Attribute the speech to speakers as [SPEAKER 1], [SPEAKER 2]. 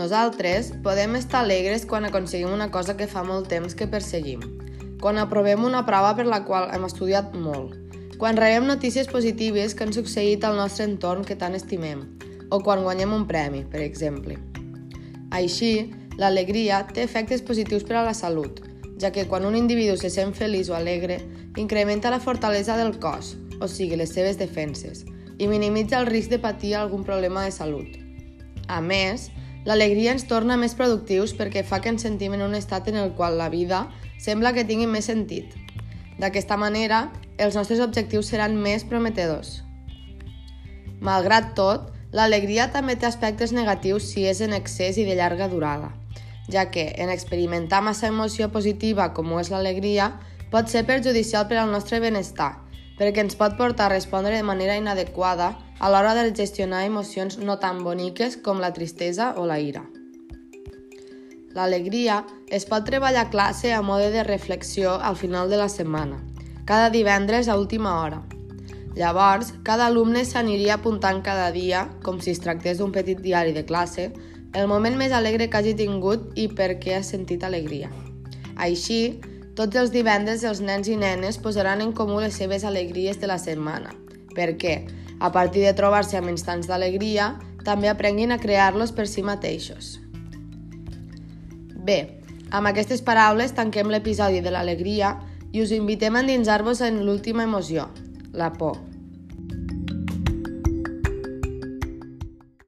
[SPEAKER 1] Nosaltres podem estar alegres quan aconseguim una cosa que fa molt temps que perseguim, quan aprovem una prova per la qual hem estudiat molt, quan rebem notícies positives que han succeït al nostre entorn que tant estimem, o quan guanyem un premi, per exemple. Així, l'alegria té efectes positius per a la salut, ja que quan un individu se sent feliç o alegre, incrementa la fortalesa del cos, o sigui, les seves defenses, i minimitza el risc de patir algun problema de salut. A més, l'alegria ens torna més productius perquè fa que ens sentim en un estat en el qual la vida sembla que tingui més sentit. D'aquesta manera, els nostres objectius seran més prometedors. Malgrat tot, l'alegria també té aspectes negatius si és en excés i de llarga durada, ja que en experimentar massa emoció positiva com ho és l'alegria pot ser perjudicial per al nostre benestar perquè ens pot portar a respondre de manera inadequada a l'hora de gestionar emocions no tan boniques com la tristesa o la ira. L'alegria es pot treballar a classe a mode de reflexió al final de la setmana, cada divendres a última hora. Llavors, cada alumne s'aniria apuntant cada dia, com si es tractés d'un petit diari de classe, el moment més alegre que hagi tingut i per què ha sentit alegria. Així, tots els divendres els nens i nenes posaran en comú les seves alegries de la setmana, perquè, a partir de trobar-se amb instants d'alegria, també aprenguin a crear-los per si mateixos. Bé, amb aquestes paraules tanquem l'episodi de l'alegria i us invitem a endinsar-vos en l'última emoció, la por.